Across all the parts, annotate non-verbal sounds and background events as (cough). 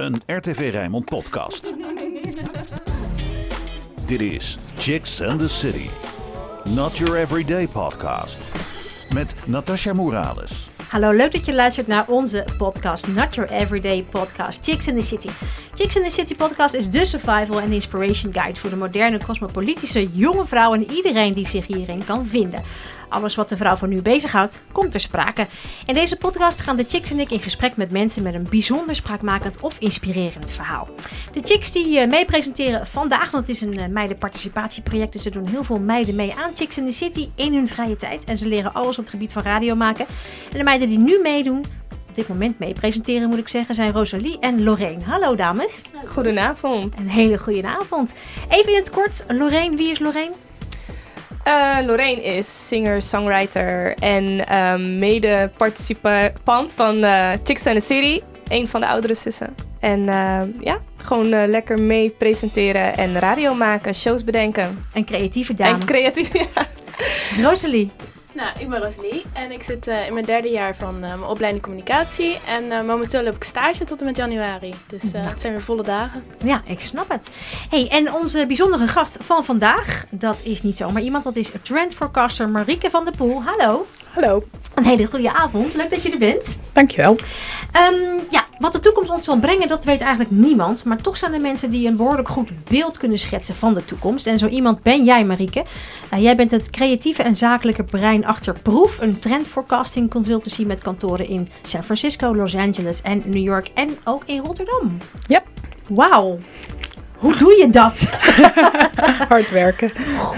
een RTV Rijnmond podcast. Dit is Chicks and the City. Not your everyday podcast. Met Natasha Morales. Hallo, leuk dat je luistert naar onze podcast, Not Your Everyday Podcast, Chicks in the City. Chicks in the City podcast is de survival en inspiration guide voor de moderne cosmopolitische jonge vrouw en iedereen die zich hierin kan vinden. Alles wat de vrouw van nu bezighoudt, komt ter sprake. In deze podcast gaan de chicks en ik in gesprek met mensen met een bijzonder spraakmakend of inspirerend verhaal. De chicks die uh, mee presenteren vandaag, want het is een uh, meidenparticipatieproject, dus ze doen heel veel meiden mee aan Chicks in the City in hun vrije tijd. En ze leren alles op het gebied van radio maken. En de meiden die nu meedoen, op dit moment mee presenteren, moet ik zeggen, zijn Rosalie en Lorraine. Hallo dames. Goedenavond. Een hele goede avond. Even in het kort, Lorraine, wie is Lorraine? Uh, Lorraine is singer, songwriter en uh, mede-participant van uh, Chicks and the City. Een van de oudere zussen. En ja, gewoon lekker mee presenteren en radio maken, shows bedenken. Een creatieve dame. En creatief, (laughs) ja. Rosalie. Nou, ik ben Rosalie en ik zit uh, in mijn derde jaar van uh, mijn opleiding communicatie. En uh, momenteel loop ik stage tot en met januari. Dus Nou. het zijn weer volle dagen. Ja, ik snap het. Hey, en onze bijzondere gast van vandaag, dat is niet zomaar iemand, dat is trendforecaster Marieke van der Poel. Hallo. Hallo. Een hele goede avond. Leuk dat je er bent. Dankjewel. Um, ja, wat de toekomst ons zal brengen, dat weet eigenlijk niemand. Maar toch zijn er mensen die een behoorlijk goed beeld kunnen schetsen van de toekomst. En zo iemand ben jij, Marieke. Uh, jij bent het creatieve en zakelijke brein achter Proef, een trendforecasting consultancy met kantoren in San Francisco, Los Angeles en New York en ook in Rotterdam. Ja. Wauw. Hoe doe je dat? (laughs) Hard werken.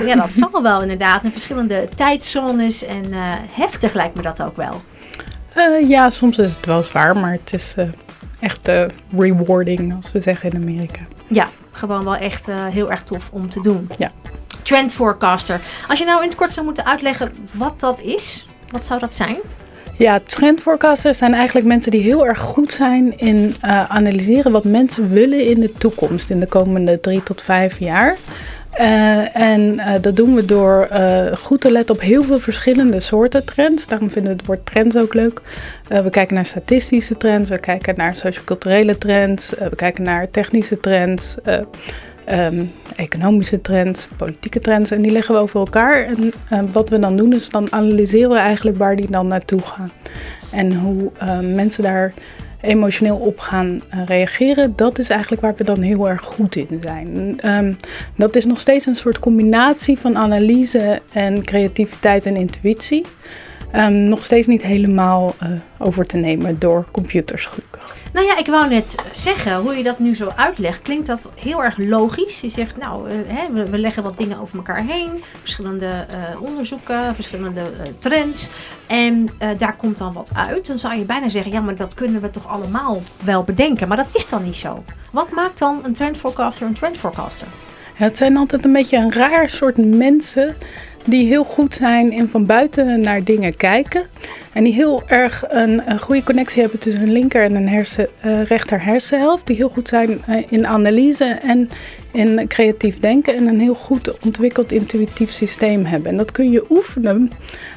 Ja, dat zal wel inderdaad. In verschillende tijdzones en uh, heftig lijkt me dat ook wel. Uh, ja, soms is het wel zwaar, maar het is uh, echt rewarding, als we zeggen in Amerika. Ja, gewoon wel echt heel erg tof om te doen. Ja. Trend forecaster. Als je nou in het kort zou moeten uitleggen wat dat is, wat zou dat zijn? Ja, trendforecasters zijn eigenlijk mensen die heel erg goed zijn in uh, analyseren wat mensen willen in de toekomst, in de komende drie tot vijf jaar. Uh, en uh, dat doen we door goed te letten op heel veel verschillende soorten trends. Daarom vinden we het woord trends ook leuk. we kijken naar statistische trends, we kijken naar socioculturele trends, we kijken naar technische trends. Um, economische trends, politieke trends en die leggen we over elkaar. En uh, wat we dan doen is dan analyseren we eigenlijk waar die dan naartoe gaan. En hoe uh, mensen daar emotioneel op gaan uh, reageren, dat is eigenlijk waar we dan heel erg goed in zijn. Dat is nog steeds een soort combinatie van analyse en creativiteit en intuïtie. Um, nog steeds niet helemaal uh, over te nemen door computers, gelukkig. Nou ja, ik wou net zeggen, hoe je dat nu zo uitlegt, klinkt dat heel erg logisch. Je zegt, nou, uh, hè, we, we, leggen wat dingen over elkaar heen, verschillende uh, onderzoeken, verschillende trends. En daar komt dan wat uit. Dan zou je bijna zeggen, ja, maar dat kunnen we toch allemaal wel bedenken. Maar dat is dan niet zo. Wat maakt dan een trendforecaster een trendforecaster? Ja, het zijn altijd een beetje een raar soort mensen die heel goed zijn in van buiten naar dingen kijken. En die heel erg een, een goede connectie hebben tussen hun linker en een hersen, uh, rechter hersenhelft. Die heel goed zijn uh, in analyse en in creatief denken. En een heel goed ontwikkeld intuïtief systeem hebben. En dat kun je oefenen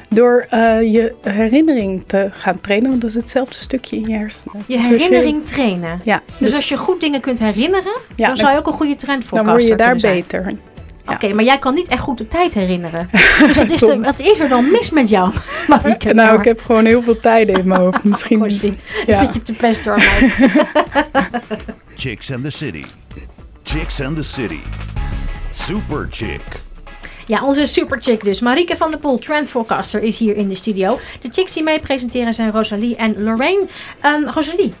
door uh, je herinnering te gaan trainen. Want dat is hetzelfde stukje in je hersenen. Je herinnering dus je, trainen? Ja. Dus, dus, als je goed dingen kunt herinneren, ja, dan zou je ook een goede trend voor Dan word je daar beter. Ja. Oké, okay, maar jij kan niet echt goed de tijd herinneren. (laughs) Dus het is de, wat is er dan mis met jou? (laughs) Marieke, nou, ik heb gewoon heel veel tijden in mijn hoofd. (laughs) Misschien ja. Dan zit je te pesten hoor, Chicks and the City. Chicks and the City. Super Chick. Ja, onze super chick dus. Marieke van der Poel, Trend Forecaster, is hier in de studio. De chicks die mee presenteren zijn Rosalie en Lorraine. Um, Rosalie,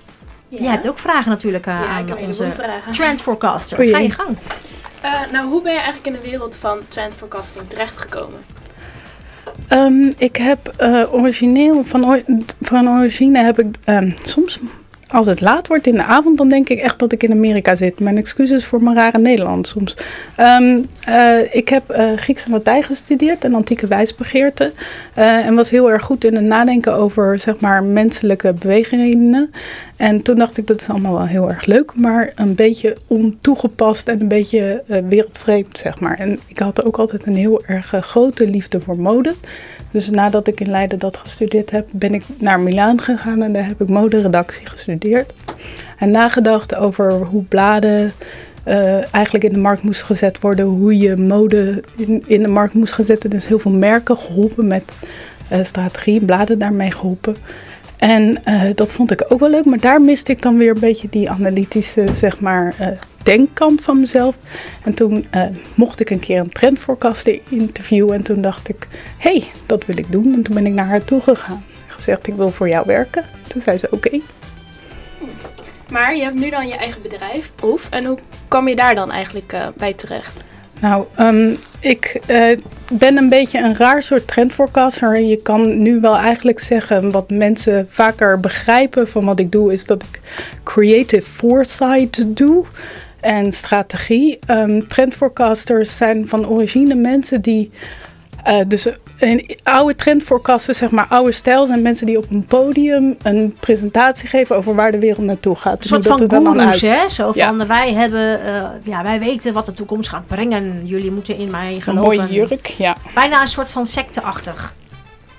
ja. jij hebt ook vragen natuurlijk uh, ja, aan ik heb onze vragen. Trend Forecaster. Oei. Ga je gang. Uh, nou, hoe ben je eigenlijk in de wereld van trend forecasting terechtgekomen? Um, ik heb uh, origineel, van, van origine heb ik um, soms, als het laat wordt in de avond, dan denk ik echt dat ik in Amerika zit. Mijn excuses voor mijn rare Nederland soms. Um, uh, ik heb uh, Grieks en Latijn gestudeerd en antieke wijsbegeerte. Uh, en was heel erg goed in het nadenken over zeg maar, menselijke bewegingen. En toen dacht ik, dat is allemaal wel heel erg leuk, maar een beetje ontoegepast en een beetje uh, wereldvreemd, zeg maar. En ik had ook altijd een heel erg uh, grote liefde voor mode. Dus nadat ik in Leiden dat gestudeerd heb, ben ik naar Milaan gegaan en daar heb ik moderedactie gestudeerd. En nagedacht over hoe bladen uh, eigenlijk in de markt moest gezet worden, hoe je mode in, in de markt moest gaan zetten. Dus heel veel merken geholpen met strategie, bladen daarmee geholpen. En uh, dat vond ik ook wel leuk, maar daar miste ik dan weer een beetje die analytische, zeg maar, denkkant van mezelf. En toen mocht ik een keer een trendforecaster interviewen en toen dacht ik, hé, hey, dat wil ik doen. En toen ben ik naar haar toe gegaan. Gezegd, ik wil voor jou werken. Toen zei ze, oké. Maar je hebt nu dan je eigen bedrijf, Proef. En hoe kwam je daar dan eigenlijk bij terecht? Nou, um, ik uh, ben een beetje een raar soort trendforecaster. Je kan nu wel eigenlijk zeggen, wat mensen vaker begrijpen van wat ik doe, is dat ik creative foresight doe en strategie. Um, zijn van origine mensen die uh, dus een oude trendforecasten, zeg maar oude stijl, zijn mensen die op een podium een presentatie geven over waar de wereld naartoe gaat. Een soort van goeroes, hè? Zo van, ja. wij hebben, uh, ja, wij weten wat de toekomst gaat brengen. Jullie moeten in mij geloven. Een mooie jurk, ja. Bijna een soort van secteachtig.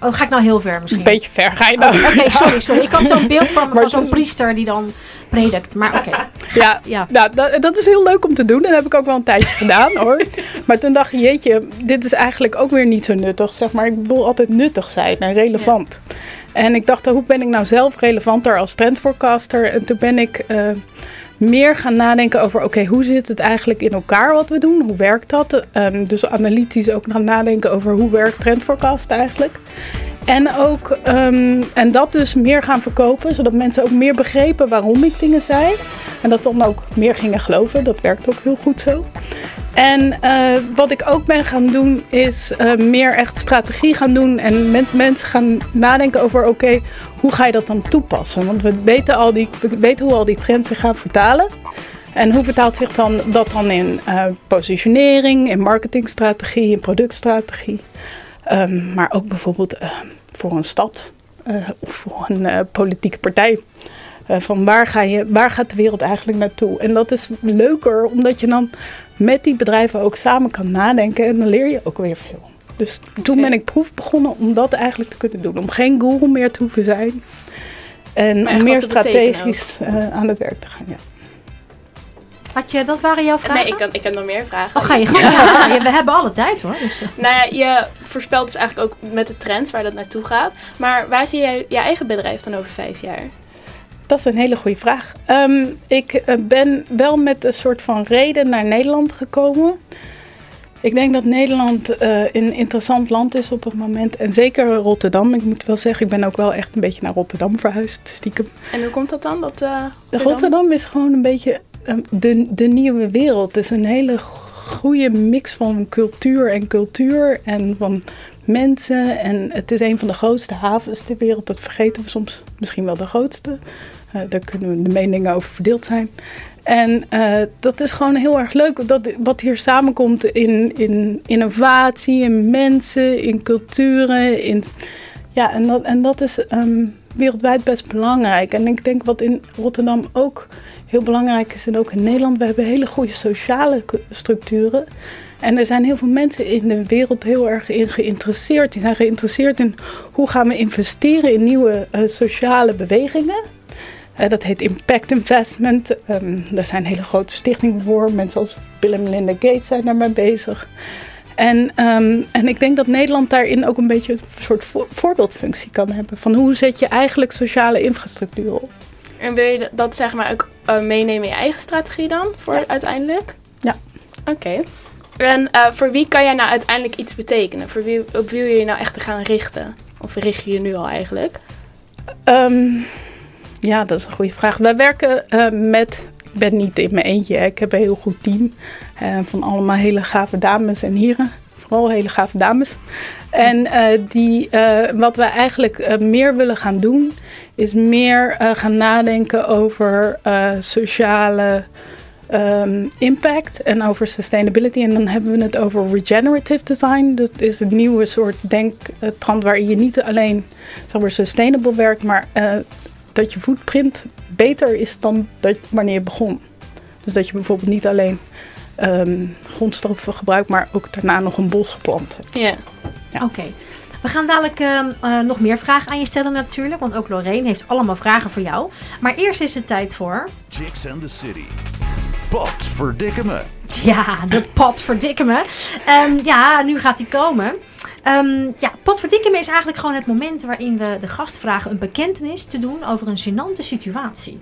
Oh, ga ik nou heel ver misschien? Een beetje ver ga je nou. Oh, Oké, okay, sorry, (laughs) sorry. Ik had zo'n beeld van, van zo'n priester die dan predikt. Maar oké. Okay. Ja, ja. Nou, dat, dat, is heel leuk om te doen. Dat heb ik ook wel een tijdje (laughs) gedaan hoor. Maar toen dacht je, jeetje, dit is eigenlijk ook weer niet zo nuttig. Zeg maar, ik wil altijd nuttig zijn en relevant. Ja. En ik dacht, hoe ben ik nou zelf relevanter als trendforecaster? En toen ben ik... Uh, meer gaan nadenken over, oké, hoe zit het eigenlijk in elkaar wat we doen? Hoe werkt dat? Um, dus analytisch ook gaan nadenken over hoe werkt Trendforecast eigenlijk. En ook, um, en dat dus meer gaan verkopen, zodat mensen ook meer begrepen waarom ik dingen zei. En dat dan ook meer gingen geloven. Dat werkt ook heel goed zo. En uh, wat ik ook ben gaan doen, is uh, meer echt strategie gaan doen. En met mensen gaan nadenken over: oké, hoe ga je dat dan toepassen? Want we weten, al die, we weten hoe al die trends zich gaan vertalen. En hoe vertaalt zich dan, dat dan in uh, positionering, in marketingstrategie, in productstrategie? Um, maar ook bijvoorbeeld voor een stad of voor een politieke partij. Uh, van waar, ga je, waar gaat de wereld eigenlijk naartoe? En dat is leuker omdat je dan met die bedrijven ook samen kan nadenken en dan leer je ook weer veel. Dus toen ben ik proef begonnen om dat eigenlijk te kunnen doen. Om geen guru meer te hoeven zijn. En om meer strategisch aan het werk te gaan. Ja. Had je, dat waren jouw vragen? Nee, ik, kan, ik heb nog meer vragen. Oh, ga je gewoon? (laughs) Ja. we hebben alle tijd hoor. Dus. Nou ja, je voorspelt dus eigenlijk ook met de trends waar dat naartoe gaat. Maar waar zie jij je eigen bedrijf dan over vijf jaar? Dat is een hele goede vraag. Um, ik uh, ben wel met een soort van reden naar Nederland gekomen. Ik denk dat Nederland uh, een interessant land is op het moment. En zeker Rotterdam. Ik moet wel zeggen, ik ben ook wel echt een beetje naar Rotterdam verhuisd, stiekem. En hoe komt dat dan? Dat, uh, Rotterdam? Rotterdam is gewoon een beetje de, de nieuwe wereld. Het is een hele goede mix van cultuur en cultuur en van mensen. En het is een van de grootste havens ter wereld. Dat vergeten we soms misschien wel de grootste. Uh, daar kunnen de meningen over verdeeld zijn. En uh, dat is gewoon heel erg leuk. Dat, wat hier samenkomt in, in innovatie, in mensen, in culturen. In, ja, en dat, en dat is um, wereldwijd best belangrijk. En ik denk wat in Rotterdam ook heel belangrijk is, en ook in Nederland, we hebben hele goede sociale structuren. En er zijn heel veel mensen in de wereld heel erg in geïnteresseerd. Die zijn geïnteresseerd in hoe gaan we investeren in nieuwe uh, sociale bewegingen. Uh, dat heet Impact Investment. Um, daar zijn hele grote stichtingen voor. Mensen als Bill en Melinda Gates zijn daarmee bezig. En, um, en ik denk dat Nederland daarin ook een beetje een soort vo voorbeeldfunctie kan hebben. Van hoe zet je eigenlijk sociale infrastructuur op? En wil je dat zeg maar ook uh, meenemen in je eigen strategie dan, voor ja. uiteindelijk? Ja. Oké. Okay. En uh, voor wie kan jij nou uiteindelijk iets betekenen? Voor wie, op wie wil je nou echt te gaan richten? Of richt je je nu al eigenlijk? Um, ja, dat is een goede vraag. Wij werken uh, met, ik ben niet in mijn eentje, ik heb een heel goed team van allemaal hele gave dames en heren. Vooral hele gave dames. En uh, die, wat wij eigenlijk meer willen gaan doen, is meer gaan nadenken over sociale um, impact en over sustainability. En dan hebben we het over regenerative design. Dat is een nieuwe soort denktrand waarin je niet alleen zeg maar, sustainable werkt, maar dat je footprint beter is dan dat, wanneer je begon. Dus dat je bijvoorbeeld niet alleen ehm, grondstoffen gebruikt, maar ook daarna nog een bos geplant hebt. Ja. Ja. Oké. We gaan dadelijk ehm, eh, nog meer vragen aan je stellen natuurlijk. Want ook Lorraine heeft allemaal vragen voor jou. Maar eerst is het tijd voor... Chicks and the City. Pot verdikke me. Ja, de pot verdikke me. Ehm, ja, nu gaat die komen. Ehm, ja, me is eigenlijk gewoon het moment waarin we de gast vragen een bekentenis te doen over een gênante situatie.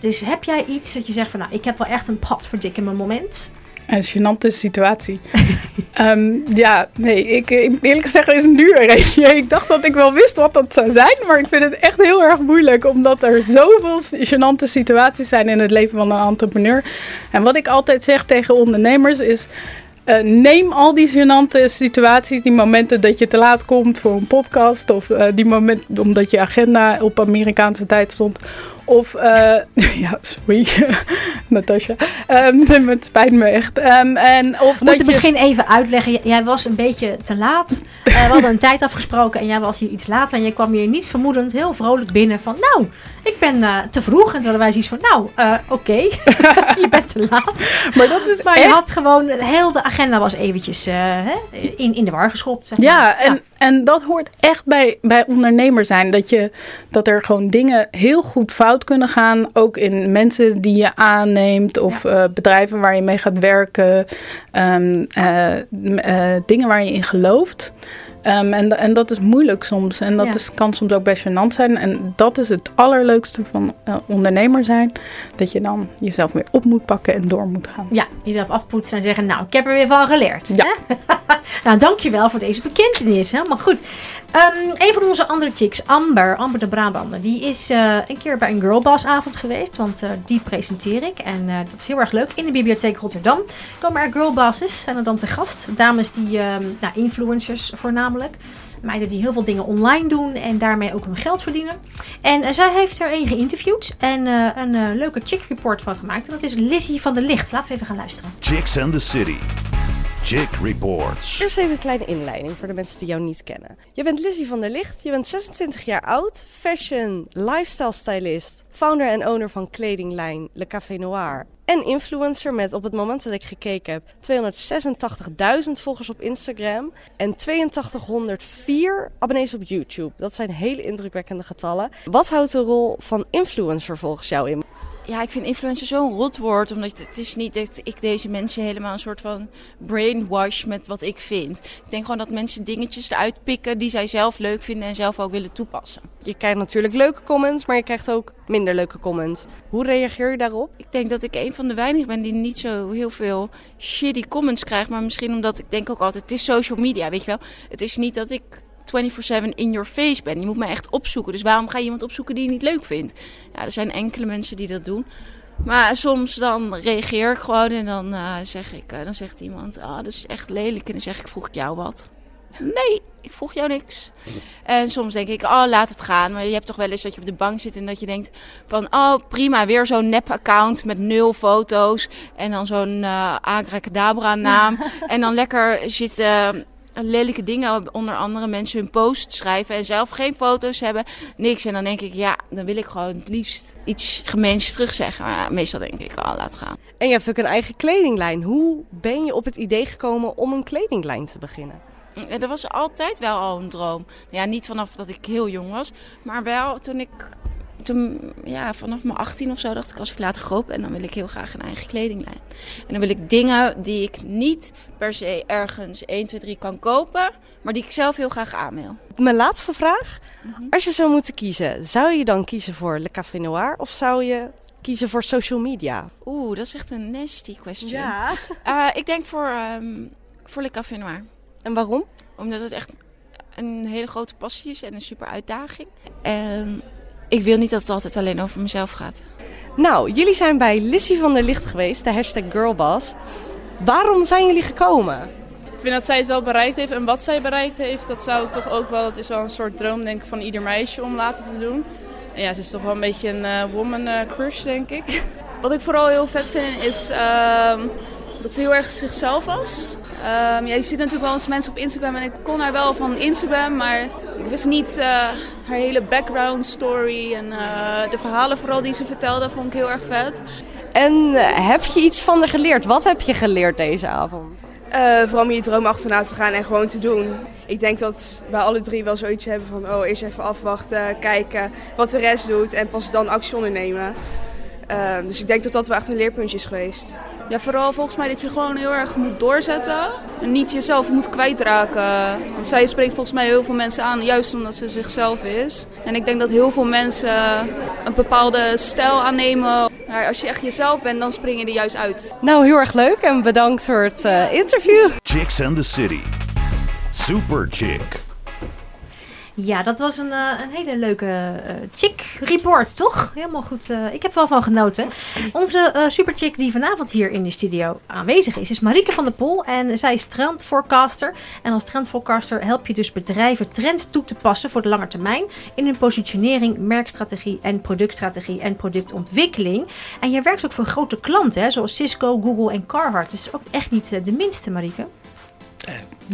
Dus heb jij iets dat je zegt van nou, ik heb wel echt een pot verdikke me moment? Een gênante situatie. (laughs) Ehm, ja, nee, ik, ik- eerlijk gezegd is het nu eentje. (laughs) Ik dacht dat ik wel wist wat dat zou zijn, maar ik vind het echt heel erg moeilijk, omdat er zoveel gênante situaties zijn in het leven van een entrepreneur. En wat ik altijd zeg tegen ondernemers is, eh, neem al die gênante situaties, die momenten dat je te laat komt voor een podcast, of eh, die moment omdat je agenda op Amerikaanse tijd stond, of, eh, (laughs) ja, sorry, (laughs) Natasja, Ehm, (laughs) het spijt me echt. Ehm, en of We dat moeten je... misschien even uitleggen. Jij was een beetje te laat. Eh, we hadden een tijd afgesproken en jij was hier iets later. En je kwam hier niets vermoedend heel vrolijk binnen van... Nou, ik ben eh, te vroeg. En toen hadden wij zoiets van... Nou, oké. je bent te laat. Maar dat is Maar je had gewoon... Heel de agenda was eventjes hè, in, in de war geschopt. Zeg maar. Ja, en, en dat hoort echt bij, bij ondernemer zijn. Dat, je, dat er gewoon dingen heel goed fout kunnen gaan. Ook in mensen die je aanneemt. Of eh, bedrijven waar je mee gaat werken. ehm, eh, eh, dingen waar je in gelooft. Ehm, en, en dat is moeilijk soms. En dat Ja. is, kan soms ook best gênant zijn. En dat is het allerleukste van eh, ondernemer zijn. Dat je dan jezelf weer op moet pakken en door moet gaan. Ja, jezelf afpoetsen en zeggen, nou, ik heb er weer van geleerd. Ja. (laughs) Nou, dankjewel voor deze bekentenis. Helemaal goed. Ehm, een van onze andere chicks, Amber, Amber de Brabander, die is eh, een keer bij een Girlboss avond geweest. Want eh, die presenteer ik. En dat is heel erg leuk. In de bibliotheek Rotterdam komen er girlbosses, zijn er dan te gast. Dames die, ehm, nou, influencers voornamelijk. Meiden die heel veel dingen online doen en daarmee ook hun geld verdienen. En eh, zij heeft er een geïnterviewd en eh, een eh, leuke chick report van gemaakt. En dat is Lizzie van der Licht. Laten we even gaan luisteren. Chicks and the City. Chick Reports. Eerst even een kleine inleiding voor de mensen die jou niet kennen. Je bent Lizzie van der Licht, je bent 26 jaar oud, fashion, lifestyle stylist, founder en owner van kledinglijn Le Café Noir. En influencer met op het moment dat ik gekeken heb 286.000 volgers op Instagram en 8204 abonnees op YouTube. Dat zijn hele indrukwekkende getallen. Wat houdt de rol van influencer volgens jou in? Ja, ik vind influencer zo'n rotwoord. Omdat het is niet dat ik deze mensen helemaal een soort van brainwash met wat ik vind. Ik denk gewoon dat mensen dingetjes eruit pikken die zij zelf leuk vinden en zelf ook willen toepassen. Je krijgt natuurlijk leuke comments, maar je krijgt ook minder leuke comments. Hoe reageer je daarop? Ik denk dat ik een van de weinigen ben die niet zo heel veel shitty comments krijgt. Maar misschien omdat ik denk ook altijd, het is social media, weet je wel. Het is niet dat ik 24-7 in your face ben. Je moet me echt opzoeken. Dus waarom ga je iemand opzoeken die je niet leuk vindt? Ja, er zijn enkele mensen die dat doen. Maar soms dan reageer ik gewoon en dan, eh, zeg ik, eh, dan zegt iemand, ah, dat is echt lelijk. En dan zeg ik, vroeg ik jou wat? Nee, ik vroeg jou niks. En soms denk ik, oh, laat het gaan. Maar je hebt toch wel eens dat je op de bank zit en dat je denkt van, oh, prima, weer zo'n nep-account met nul foto's. En dan zo'n eh Abracadabra naam. (laughs) En dan lekker zitten lelijke dingen onder andere mensen hun post schrijven en zelf geen foto's hebben, niks. En dan denk ik, ja, dan wil ik gewoon het liefst iets gemeens terugzeggen. Maar meestal denk ik, oh, laat gaan. En je hebt ook een eigen kledinglijn. Hoe ben je op het idee gekomen om een kledinglijn te beginnen? Ja, dat was altijd wel al een droom. Ja, niet vanaf dat ik heel jong was, maar wel toen ik, toen, ja, vanaf mijn 18 of zo dacht ik, als ik later groot ben, dan wil ik heel graag een eigen kledinglijn. En dan wil ik dingen die ik niet per se ergens 1, 2, 3 kan kopen, maar die ik zelf heel graag aan wil. Mijn laatste vraag. Als je zou moeten kiezen, zou je dan kiezen voor Le Café Noir of zou je kiezen voor social media? Oeh, dat is echt een nasty question. (laughs) Eh, ik denk voor, ehm voor Le Café Noir. En waarom? Omdat het echt een hele grote passie is en een super uitdaging. En ik wil niet dat het altijd alleen over mezelf gaat. Nou, jullie zijn bij Lissy van der Licht geweest, de hashtag Girlboss. Waarom zijn jullie gekomen? Ik vind dat zij het wel bereikt heeft. En wat zij bereikt heeft, dat zou ik toch ook wel... Dat is wel een soort droom, denk ik, van ieder meisje om later te doen. En ja, ze is toch wel een beetje een eh, woman eh, crush, denk ik. (laughs) Wat ik vooral heel vet vind is ehm, dat ze heel erg zichzelf was. Ehm, ja, je ziet natuurlijk wel eens mensen op Instagram en ik kon haar wel van Instagram, maar Ik wist niet uh, haar hele background story en uh, de verhalen vooral die ze vertelde, vond ik heel erg vet. En heb je iets van haar geleerd? Wat heb je geleerd deze avond? Uh, vooral om je droom achterna te gaan en gewoon te doen. Ik denk dat wij alle drie wel zoiets hebben van... oh, eerst even afwachten, kijken wat de rest doet en pas dan actie ondernemen. Uh, dus ik denk dat dat wel echt een leerpuntje is geweest. Ja, vooral volgens mij dat je gewoon heel erg moet doorzetten. En niet jezelf moet kwijtraken. Want zij spreekt volgens mij heel veel mensen aan, juist omdat ze zichzelf is. En ik denk dat heel veel mensen een bepaalde stijl aannemen. Maar als je echt jezelf bent, dan spring je er juist uit. Nou, heel erg leuk en bedankt voor het uh, interview. Chicks and the City. Super Chick. Ja, dat was een, uh, een hele leuke uh, chick report, toch? Helemaal goed. Uh, ik heb wel van genoten. Onze super chick die vanavond hier in de studio aanwezig is, is Marieke van der Pol. En zij is trendforecaster. En als trendforecaster help je dus bedrijven trends toe te passen voor de lange termijn. In hun positionering, merkstrategie en productstrategie en productontwikkeling. En je werkt ook voor grote klanten, hè, zoals Cisco, Google en Carhartt. Dus ook echt niet de minste, Marieke.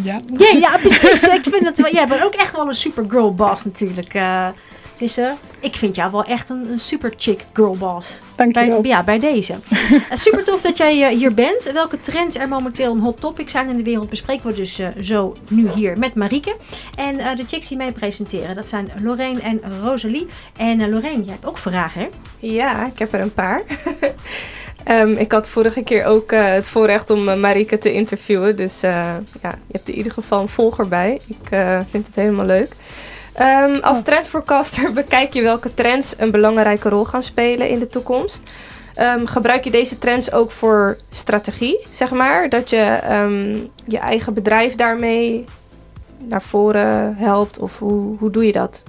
Ja. ja. Ja, precies. ik vind het wel. Jij bent ook echt wel een super girl boss natuurlijk. Uh, tenminste, ik vind jou wel echt een, een super chick girl boss. Dank je wel. Ja, bij deze. uh, (laughs) super tof dat jij uh, hier bent. Welke trends er momenteel een hot topic zijn in de wereld bespreken we dus zo nu hier met Marieke. En de chicks die mij presenteren, dat zijn Lorraine en Rosalie. En Lorraine, jij hebt ook vragen hè? Ja, ik heb er een paar. (laughs) Um, ik had vorige keer ook uh, het voorrecht om uh, Marike te interviewen. Dus uh, ja, je hebt in ieder geval een volger bij. Ik vind het helemaal leuk. Um, als oh. trendforecaster (laughs) bekijk je welke trends een belangrijke rol gaan spelen in de toekomst. Um, gebruik je deze trends ook voor strategie, zeg maar? Dat je je eigen bedrijf daarmee naar voren helpt? Of hoe, hoe doe je dat?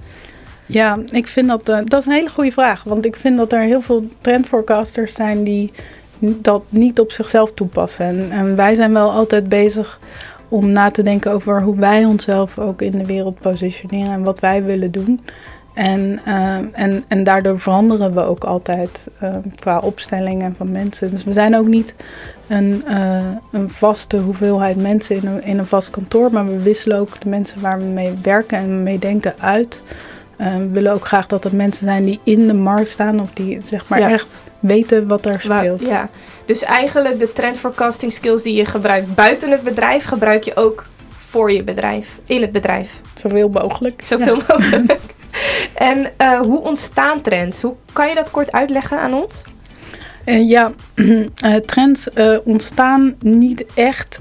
Ja, ik vind dat, uh, dat is een hele goede vraag. Want ik vind dat er heel veel trendforecasters zijn die dat niet op zichzelf toepassen. En, en, wij zijn wel altijd bezig om na te denken over hoe wij onszelf ook in de wereld positioneren en wat wij willen doen. En, uh, en, en daardoor veranderen we ook altijd uh, qua opstellingen van mensen. Dus we zijn ook niet een, een vaste hoeveelheid mensen in een, in een vast kantoor, maar we wisselen ook de mensen waar we mee werken en mee denken uit. Uh, we willen ook graag dat het mensen zijn die in de markt staan of die zeg maar echt weten wat er speelt. Ja, dus eigenlijk de trend forecasting skills die je gebruikt buiten het bedrijf, gebruik je ook voor je bedrijf, in het bedrijf. Zoveel mogelijk. Zoveel ja. mogelijk. (laughs) en uh, hoe ontstaan trends? Hoe kan je dat kort uitleggen aan ons? Ja, uh, (clears throat) trends uh, ontstaan niet echt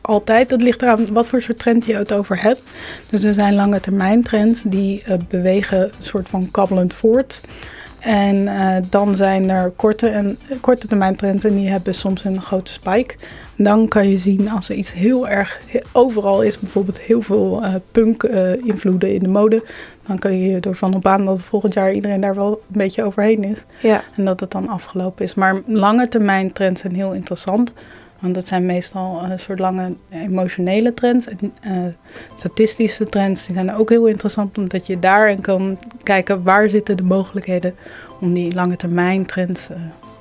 altijd. Dat ligt eraan wat voor soort trend je het over hebt. Dus er zijn lange termijn trends die bewegen een soort van kabbelend voort. En dan zijn er korte, en, korte termijn trends en die hebben soms een grote spike. Dan kan je zien als er iets heel erg overal is, bijvoorbeeld heel veel punk invloeden in de mode, dan kun je ervan op aan dat volgend jaar iedereen daar wel een beetje overheen is. Ja. En dat het dan afgelopen is. Maar lange termijn trends zijn heel interessant. Want dat zijn meestal een soort lange emotionele trends. En uh, statistische trends die zijn ook heel interessant. Omdat je daarin kan kijken waar zitten de mogelijkheden om die lange termijn trends uh,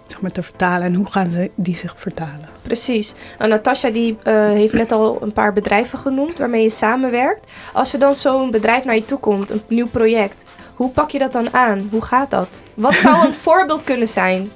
zeg maar, te vertalen. En hoe gaan ze die zich vertalen. Precies. Nou, Natasja die, heeft net al een paar bedrijven genoemd waarmee je samenwerkt. Als er dan zo'n bedrijf naar je toe komt, een nieuw project, hoe pak je dat dan aan? Hoe gaat dat? Wat zou een (laughs) voorbeeld kunnen zijn?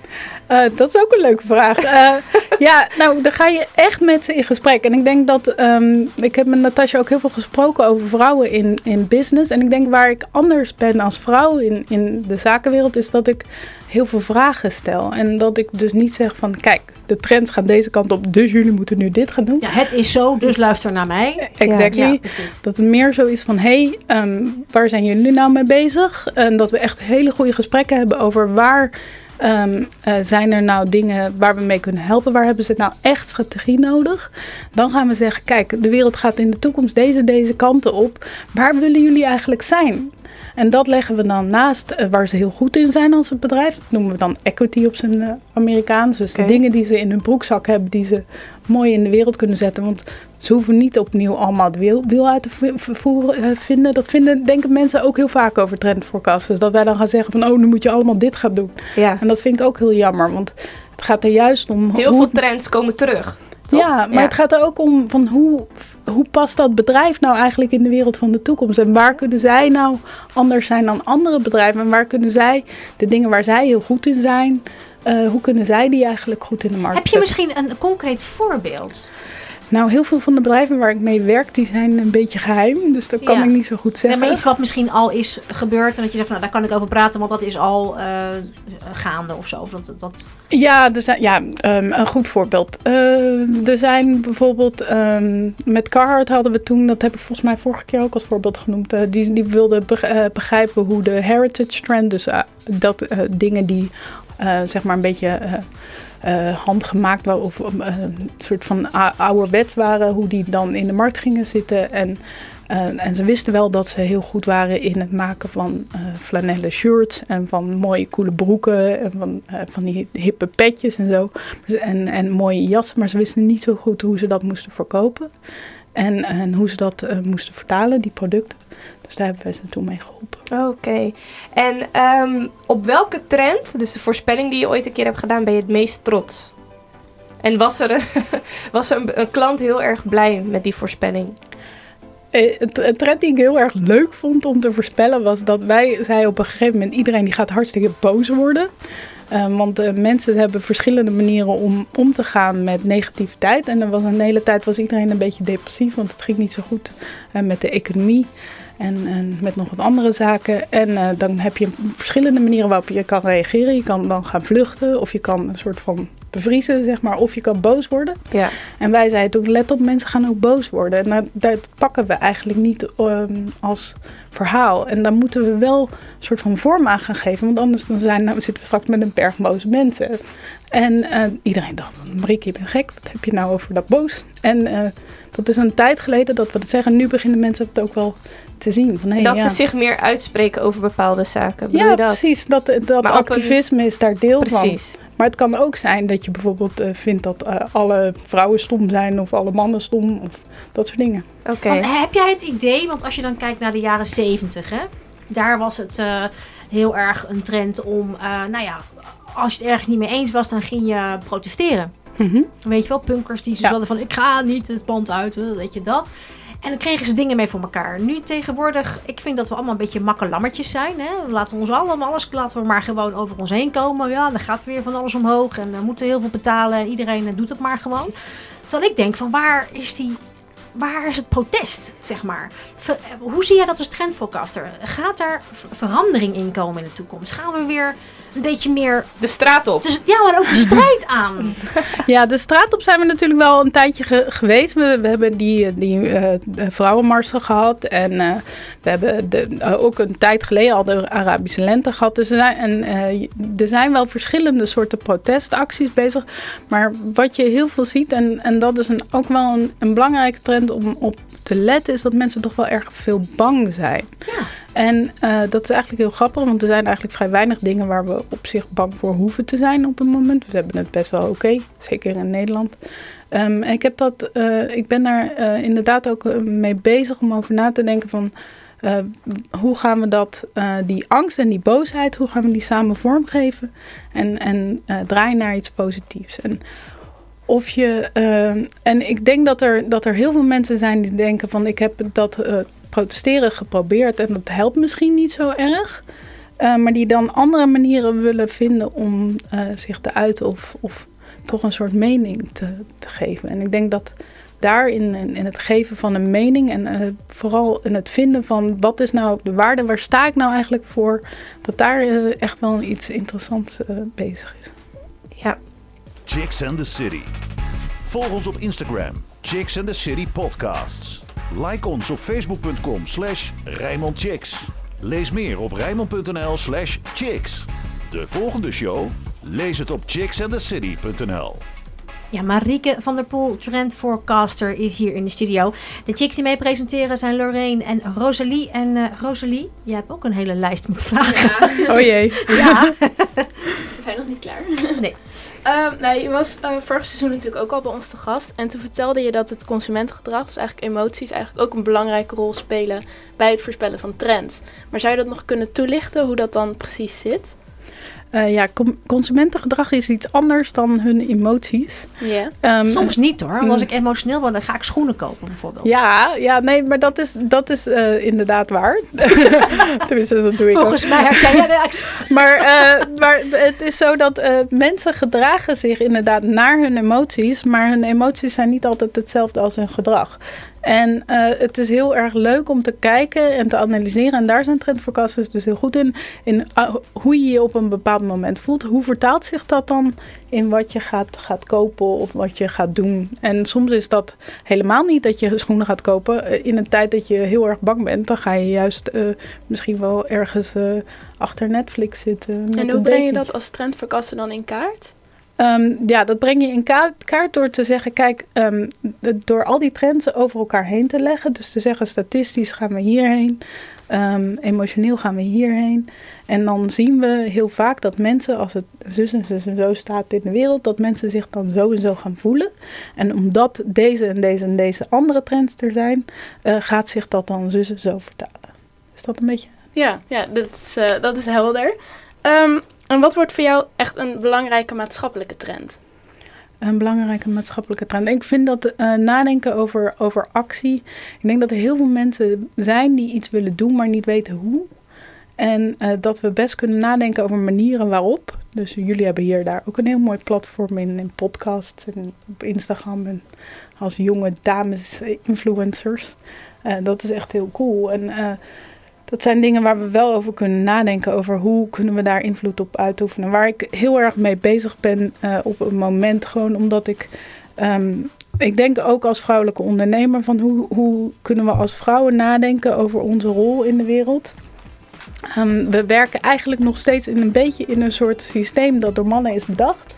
Uh, dat is ook een leuke vraag. Uh, (laughs) ja, nou, dan ga je echt met ze in gesprek. En ik denk dat, um, ik heb met Natasja ook heel veel gesproken over vrouwen in, in business. En ik denk waar ik anders ben als vrouw in, in de zakenwereld, is dat ik heel veel vragen stel. En dat ik dus niet zeg van, kijk, de trends gaan deze kant op, dus jullie moeten nu dit gaan doen. Ja, het is zo, dus luister naar mij. (laughs) Exactly. Ja, dat het meer zo is van, hé, hey, um, waar zijn jullie nou mee bezig? En dat we echt hele goede gesprekken hebben over waar Um, uh, zijn er nou dingen waar we mee kunnen helpen? Waar hebben ze nou echt strategie nodig? Dan gaan we zeggen, kijk, de wereld gaat in de toekomst deze, deze kanten op. Waar willen jullie eigenlijk zijn? En dat leggen we dan naast uh, waar ze heel goed in zijn als een bedrijf. Dat noemen we dan equity op zijn uh, Amerikaans. Dus okay. de dingen die ze in hun broekzak hebben, die ze mooi in de wereld kunnen zetten. Want ze hoeven niet opnieuw allemaal het wiel, wiel uit te voeren, uh, vinden. Dat vinden, denken mensen ook heel vaak over trendforecasts. Dus dat wij dan gaan zeggen van, oh, nu moet je allemaal dit gaan doen. Ja. En dat vind ik ook heel jammer, want het gaat er juist om... Heel veel trends komen terug. Toch? Ja, maar het gaat er ook om van hoe, hoe past dat bedrijf nou eigenlijk in de wereld van de toekomst? En waar kunnen zij nou anders zijn dan andere bedrijven? En waar kunnen zij de dingen waar zij heel goed in zijn, uh, hoe kunnen zij die eigenlijk goed in de markt Heb je misschien een concreet voorbeeld? Nou, heel veel van de bedrijven waar ik mee werk, die zijn een beetje geheim. Dus dat kan ik niet zo goed zeggen. Nee, maar iets wat misschien al is gebeurd. En dat je zegt van, nou, daar kan ik over praten, want dat is al uh, gaande of zo. Of dat, dat... Ja, er zijn, ja um, een goed voorbeeld. Uh, er zijn bijvoorbeeld, um, met Carhartt hadden we toen, dat heb ik volgens mij vorige keer ook als voorbeeld genoemd. Uh, die, die wilden begrijpen hoe de heritage trend, dus dat dingen die zeg maar een beetje handgemaakt waren of uh, een soort van ouderwet waren, hoe die dan in de markt gingen zitten. En, uh, en ze wisten wel dat ze heel goed waren in het maken van flanellen shirts en van mooie coole broeken en van, van die hippe petjes en zo. En, en mooie jassen, maar ze wisten niet zo goed hoe ze dat moesten verkopen. En, en hoe ze dat moesten vertalen, die producten. Dus daar hebben we ze toen mee geholpen. Oké. En um, op welke trend, dus de voorspelling die je ooit een keer hebt gedaan, ben je het meest trots? En was er, een, (laughs) was er een, een klant heel erg blij met die voorspelling? Eh, het, trend die ik heel erg leuk vond om te voorspellen was dat wij zeiden op een gegeven moment iedereen die gaat hartstikke boos worden. Uh, want uh, mensen hebben verschillende manieren om om te gaan met negativiteit. En er was een hele tijd was iedereen een beetje depressief, want het ging niet zo goed uh, met de economie. En, en, met nog wat andere zaken. En uh, dan heb je verschillende manieren waarop je kan reageren. Je kan dan gaan vluchten of je kan een soort van bevriezen, zeg maar. Of je kan boos worden. Ja. En wij zeiden toen, let op, mensen gaan ook boos worden. En dat, pakken we eigenlijk niet um, als verhaal. En daar moeten we wel een soort van vorm aan gaan geven. Want anders dan zijn, nou, zitten we straks met een berg boze mensen. En uh, iedereen dacht, Marieke, je bent gek. Wat heb je nou over dat boos? En uh, dat is een tijd geleden dat we dat zeggen. Nu beginnen mensen het ook wel te zien. Van, hey, dat ja. ze zich meer uitspreken over bepaalde zaken. Ja, dat? precies. Dat, dat activisme een... is daar deel precies. van. Maar het kan ook zijn dat je bijvoorbeeld uh, vindt dat uh, alle vrouwen stom zijn of alle mannen stom of dat soort dingen. Oké. Okay. Heb jij het idee, want als je dan kijkt naar de jaren zeventig, hè, daar was het uh, heel erg een trend om, nou ja, als je het ergens niet mee eens was, dan ging je protesteren. Mm -hmm. Weet je wel, punkers die zo ja. van ik ga niet het pand uit, weet je dat. En dan kregen ze dingen mee voor elkaar. Nu tegenwoordig, ik vind dat we allemaal een beetje makkelammertjes zijn. Hè? Laten we ons allemaal, alles laten maar gewoon over ons heen komen. Ja, dan gaat weer van alles omhoog en we moeten heel veel betalen. En iedereen doet het maar gewoon. Terwijl ik denk van waar is die waar is het protest, zeg maar? Ver, hoe zie jij dat als trendforecaster? Gaat daar verandering in komen in de toekomst? Gaan we weer een beetje meer... De straat op. Dus, ja, maar ook de strijd aan. (laughs) Ja, de straat op zijn we natuurlijk wel een tijdje ge geweest. We, we, hebben die, die uh, vrouwenmarsen gehad. En uh, we hebben de, uh, ook een tijd geleden al de Arabische lente gehad. Dus er zijn, en, er zijn wel verschillende soorten protestacties bezig. Maar wat je heel veel ziet, en, en dat is een, ook wel een, een belangrijke trend om op te letten... is dat mensen toch wel erg veel bang zijn. Ja. En uh, dat is eigenlijk heel grappig, want er zijn eigenlijk vrij weinig dingen waar we op zich bang voor hoeven te zijn op het moment. We hebben het best wel oké, zeker in Nederland. Um, ik, heb dat, uh, ik ben daar uh, inderdaad ook mee bezig om over na te denken van hoe gaan we dat, die angst en die boosheid, hoe gaan we die samen vormgeven en, en draaien naar iets positiefs. En of je, en ik denk dat er, dat er heel veel mensen zijn die denken van ik heb dat protesteren geprobeerd en dat helpt misschien niet zo erg. Uh, maar die dan andere manieren willen vinden om uh, zich te uiten of, of toch een soort mening te, te geven. En ik denk dat daarin, in, in het geven van een mening en uh, vooral in het vinden van wat is nou de waarde, waar sta ik nou eigenlijk voor, dat daar echt wel iets interessants bezig is. Ja. Chicks and the City. Volg ons op Instagram, Chicks and the City Podcasts. Like ons op facebook.com slash Chicks. Lees meer op rijmond.nl slash chicks. De volgende show? Lees het op chicksandthecity.nl. Ja, Marieke van der Poel, trend forecaster, is hier in de studio. De chicks die mee presenteren zijn Lorraine en Rosalie. En uh, Rosalie, jij hebt ook een hele lijst met vragen. Ja. Oh (laughs) jee. Ja. We zijn nog niet klaar. Nee. Uh, je was uh, vorig seizoen natuurlijk ook al bij ons te gast. En toen vertelde je dat het consumentengedrag, dus eigenlijk emoties, eigenlijk ook een belangrijke rol spelen bij het voorspellen van trends. Maar zou je dat nog kunnen toelichten, hoe dat dan precies zit? Eh, ja, consumentengedrag is iets anders dan hun emoties. Ja. Ehm, Soms niet hoor. Want mm. als ik emotioneel ben, dan ga ik schoenen kopen bijvoorbeeld. Ja, ja, nee, maar dat is, dat is eh, inderdaad waar. (laughs) Tenminste, dat doe ik ook. Volgens mij herken jij de ex- (laughs) Maar, eh, maar het is zo dat eh, mensen gedragen zich inderdaad naar hun emoties, maar hun emoties zijn niet altijd hetzelfde als hun gedrag. En eh, het is heel erg leuk om te kijken en te analyseren. En daar zijn trendforecasters dus heel goed in. In ah, hoe je je op een bepaald moment voelt. Hoe vertaalt zich dat dan in wat je gaat, gaat kopen of wat je gaat doen? En soms is dat helemaal niet dat je schoenen gaat kopen. Eh, in een tijd dat je heel erg bang bent, dan ga je juist eh, misschien wel ergens achter Netflix zitten. En hoe breng je dat als trendverkassen dan in kaart? Ehm, ja, dat breng je in ka- kaart door te zeggen, kijk, ehm, door al die trends over elkaar heen te leggen. Dus te zeggen, statistisch gaan we hierheen, ehm, emotioneel gaan we hierheen. En dan zien we heel vaak dat mensen, als het zus en zus en zo staat in de wereld, dat mensen zich dan zo en zo gaan voelen. En omdat deze en deze en deze andere trends er zijn, eh, gaat zich dat dan zus en zo vertalen. Is dat een beetje... Ja, ja dat, is, eh, dat is helder. En wat wordt voor jou echt een belangrijke maatschappelijke trend? Een belangrijke maatschappelijke trend. Ik vind dat eh, nadenken over, over actie. Ik denk dat er heel veel mensen zijn die iets willen doen, maar niet weten hoe. En eh, dat we best kunnen nadenken over manieren waarop. Dus jullie hebben hier daar ook een heel mooi platform in, in podcasts en op Instagram en als jonge dames eh, influencers. Dat is echt heel cool. En dat zijn dingen waar we wel over kunnen nadenken. Over hoe kunnen we daar invloed op uitoefenen. Waar ik heel erg mee bezig ben eh, op het moment. Gewoon omdat ik. ehm, ik denk ook als vrouwelijke ondernemer van hoe, hoe kunnen we als vrouwen nadenken over onze rol in de wereld. Ehm, we werken eigenlijk nog steeds in een beetje in een soort systeem dat door mannen is bedacht.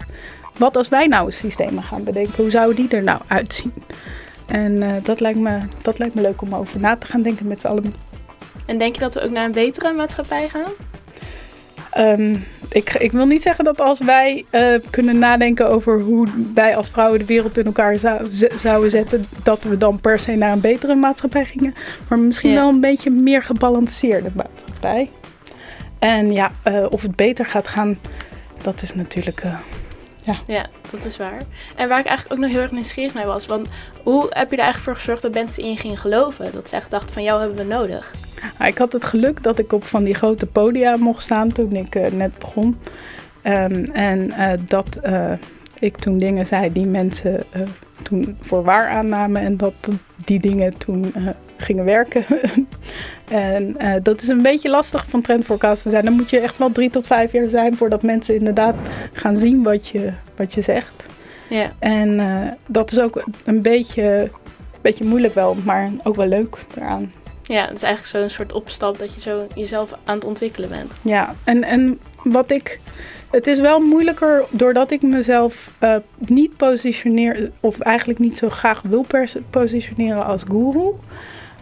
Wat als wij nou systemen gaan bedenken? Hoe zouden die er nou uitzien? En eh, dat, lijkt me, dat lijkt me leuk om over na te gaan denken met z'n allen. En denk je dat we ook naar een betere maatschappij gaan? Ehm, ik, ik wil niet zeggen dat als wij eh, kunnen nadenken over hoe wij als vrouwen de wereld in elkaar zou, zouden zetten, dat we dan per se naar een betere maatschappij gingen. Maar misschien Ja. wel een beetje meer gebalanceerde maatschappij. En ja, eh, of het beter gaat gaan, dat is natuurlijk. eh, Ja, dat is waar. En waar ik eigenlijk ook nog heel erg nieuwsgierig naar was, want hoe heb je er eigenlijk voor gezorgd dat mensen in je gingen geloven? Dat ze echt dachten van jou hebben we nodig. Nou, ik had het geluk dat ik op van die grote podia mocht staan toen ik eh, net begon. Ehm, en eh, dat eh, ik toen dingen zei die mensen toen voor waar aannamen en dat die dingen toen gingen werken. (laughs) en eh, dat is een beetje lastig van trendforecast te zijn. Dan moet je echt wel drie tot vijf jaar zijn voordat mensen inderdaad gaan zien wat je, wat je zegt. Ja. En eh, dat is ook een beetje, beetje moeilijk wel, maar ook wel leuk eraan. Ja, het is eigenlijk zo'n soort opstap dat je zo jezelf aan het ontwikkelen bent. Ja, en, en wat ik. Het is wel moeilijker doordat ik mezelf eh, niet positioneer, of eigenlijk niet zo graag wil positioneren als guru.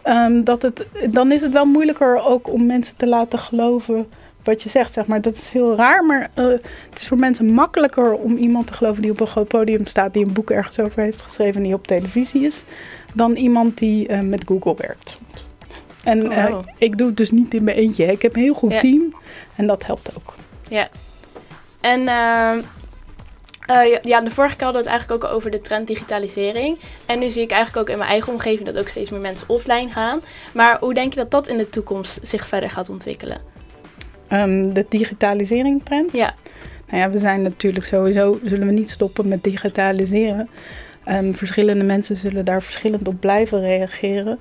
Ehm, dat het, dan is het wel moeilijker ook om mensen te laten geloven wat je zegt. Zeg maar. Dat is heel raar, maar eh, het is voor mensen makkelijker om iemand te geloven die op een groot podium staat, die een boek ergens over heeft geschreven en die op televisie is, dan iemand die eh, met Google werkt. En Oh, eh, ik doe het dus niet in mijn eentje. Ik heb een heel goed Ja. team en dat helpt ook. Ja. En eh, ja, de vorige keer hadden we het eigenlijk ook over de trend digitalisering. En nu zie ik eigenlijk ook in mijn eigen omgeving dat ook steeds meer mensen offline gaan. Maar hoe denk je dat dat in de toekomst zich verder gaat ontwikkelen? Ehm, de digitalisering trend. Ja. Nou ja, we zijn natuurlijk sowieso, zullen we niet stoppen met digitaliseren. Ehm, verschillende mensen zullen daar verschillend op blijven reageren.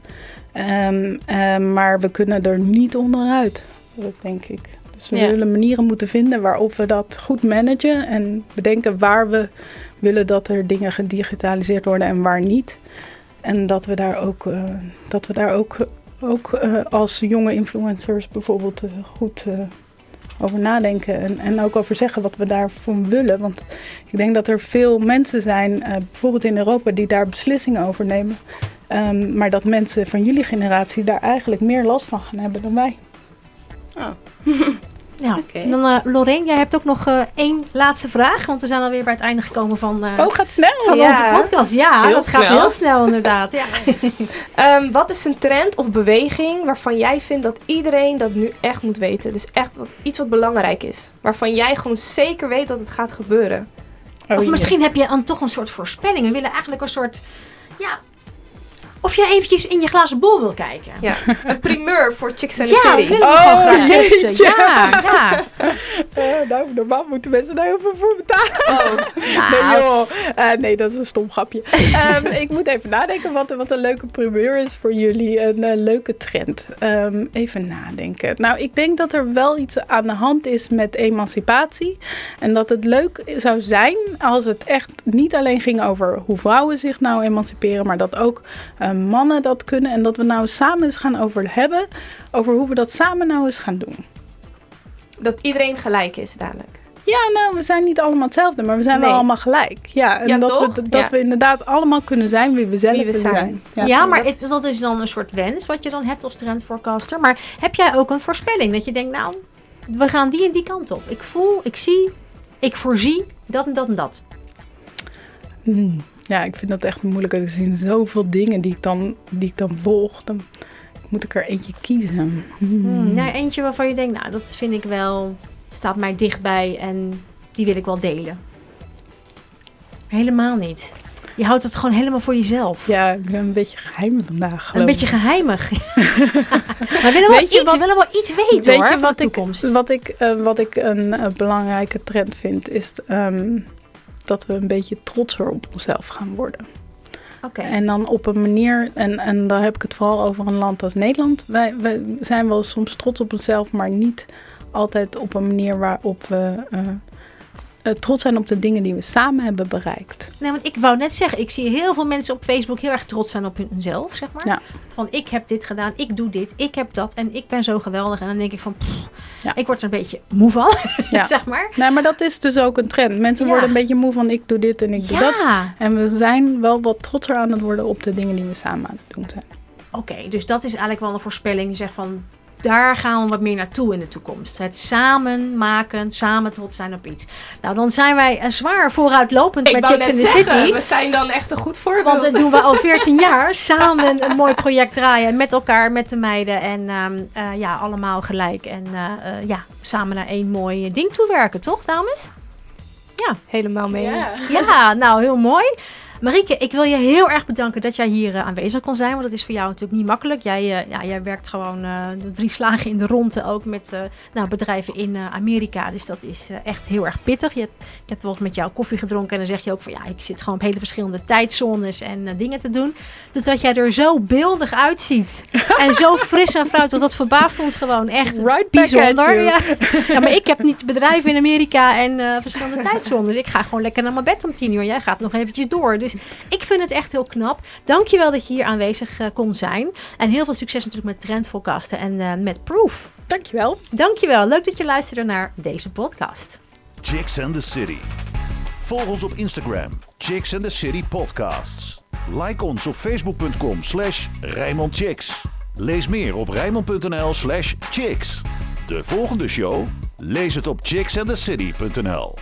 Ehm, maar we kunnen er niet onderuit, dat denk ik. Dus we Ja. zullen manieren moeten vinden waarop we dat goed managen en bedenken waar we willen dat er dingen gedigitaliseerd worden en waar niet. En dat we daar ook, eh, dat we daar ook, ook eh, als jonge influencers bijvoorbeeld eh, goed over nadenken. En, en ook over zeggen wat we daarvoor willen. Want ik denk dat er veel mensen zijn, bijvoorbeeld in Europa, die daar beslissingen over nemen. Ehm, maar dat mensen van jullie generatie daar eigenlijk meer last van gaan hebben dan wij. Oh. (laughs) Nou, Oké. dan eh Lorraine, jij hebt ook nog eh, één laatste vraag. Want we zijn alweer bij het einde gekomen van, eh, Oh, gaat snel. van ja. onze podcast. Ja, Heel dat gaat heel snel inderdaad. Ja. (laughs) Ehm, wat is een trend of beweging waarvan jij vindt dat iedereen dat nu echt moet weten? Dus echt wat, iets wat belangrijk is. Waarvan jij gewoon zeker weet dat het gaat gebeuren. Oh, Of misschien heb je dan toch een soort voorspelling. We willen eigenlijk een soort, ja... Of jij eventjes in je glazen bol wil kijken. Ja, (laughs) een primeur voor Chicks and the Ja, City. Oh, graag weten. jeetje. Ja, ja. (laughs) Eh, nou, normaal moeten mensen daar heel veel voor betalen. Oh, (laughs) Nee, nou, joh. Eh, nee, dat is een stom grapje. Ehm, ik moet even nadenken wat, wat een leuke primeur is voor jullie. Een eh, leuke trend. Ehm, even nadenken. Nou, ik denk dat er wel iets aan de hand is met emancipatie. En dat het leuk zou zijn als het echt niet alleen ging over hoe vrouwen zich nou emanciperen, maar dat ook eh, mannen dat kunnen. En dat we nou samen eens gaan over hebben. Over hoe we dat samen nou eens gaan doen. Dat iedereen gelijk is dadelijk. Ja, nou, we zijn niet allemaal hetzelfde, maar we zijn Nee. wel allemaal gelijk. Ja, en Ja, dat, toch? we, dat Ja. we inderdaad allemaal kunnen zijn wie we zelf Wie we willen zijn. Ja, maar dat het- dat is dan een soort wens wat je dan hebt als trendforecaster. Maar heb jij ook een voorspelling? Dat je denkt, nou, we gaan die en die kant op. Ik voel, ik zie, ik voorzie dat en dat en dat. Hmm. Ja, ik vind dat echt moeilijk. Er zijn zoveel dingen die ik dan, die ik dan volg. Dan moet ik er eentje kiezen. Hmm. Hmm, nou, eentje waarvan je denkt, nou, dat vind ik wel, staat mij dichtbij en die wil ik wel delen. Helemaal niet. Je houdt het gewoon helemaal voor jezelf. Ja, ik ben een beetje geheim vandaag. Een beetje ik. geheimig. maar (laughs) we willen iets, wat- we willen wel iets weten Weet hoor, je van wat de ik, toekomst. wat ik, eh, wat ik een eh, belangrijke trend vind? Is ehm, dat we een beetje trotser op onszelf gaan worden. Oké. En dan op een manier, en, en daar heb ik het vooral over een land als Nederland. Wij, wij zijn wel soms trots op onszelf, maar niet altijd op een manier waarop we eh, eh, trots zijn op de dingen die we samen hebben bereikt. Nee, want ik wou net zeggen, ik zie heel veel mensen op Facebook heel erg trots zijn op hunzelf, zeg maar. Ja. Van ik heb dit gedaan, ik doe dit, ik heb dat en ik ben zo geweldig. En dan denk ik van, pff, Ja. ik word er een beetje moe van, Ja. (laughs) zeg maar. Nee, maar dat is dus ook een trend. Mensen worden een beetje moe van ik doe dit en ik doe dat. En we zijn wel wat trotser aan het worden op de dingen die we samen aan het doen zijn. oké, dus dat is eigenlijk wel een voorspelling zegt van, daar gaan we wat meer naartoe in de toekomst. Het samen maken, samen trots zijn op iets. Nou, dan zijn wij eh, zwaar vooruitlopend Ik met Chicks in the zeggen, City. We zijn dan echt een goed voorbeeld. Want dat doen we al (laughs) 14 jaar. Samen een mooi project draaien met elkaar, met de meiden. En ehm, eh, ja, allemaal gelijk. En eh, ja, samen naar één mooi ding toe werken, toch, dames? Helemaal mee Ja. eens. Ja, nou, heel mooi. Marieke, ik wil je heel erg bedanken dat jij hier eh, aanwezig kon zijn. Want dat is voor jou natuurlijk niet makkelijk. Jij, eh, ja, jij werkt gewoon eh, drie slagen in de ronde ook met nou, bedrijven in Amerika. Dus dat is echt heel erg pittig. Je hebt, ik heb bijvoorbeeld met jou koffie gedronken en dan zeg je ook van ja, ik zit gewoon op hele verschillende tijdzones en dingen te doen. Dus dat jij er zo beeldig uitziet en zo (laughs) fris en fruit, dat verbaast ons gewoon echt Right bijzonder. Ja. ja, maar ik heb niet bedrijven in Amerika en verschillende tijdzones. Ik ga gewoon lekker naar mijn bed om tien uur. Jij gaat nog eventjes door. Dus ik vind het echt heel knap. Dankjewel dat je hier aanwezig eh, kon zijn. En heel veel succes natuurlijk met trendforecasten en eh, met Proof. Dankjewel. Dankjewel. Leuk dat je luisterde naar deze podcast. Chicks and the City. Volg ons op Instagram, Chicks and the City Podcasts. Like ons op facebook.com slash Chicks. Lees meer op rijnmond.nl slash chicks. De volgende show? Lees het op chicksandthecity.nl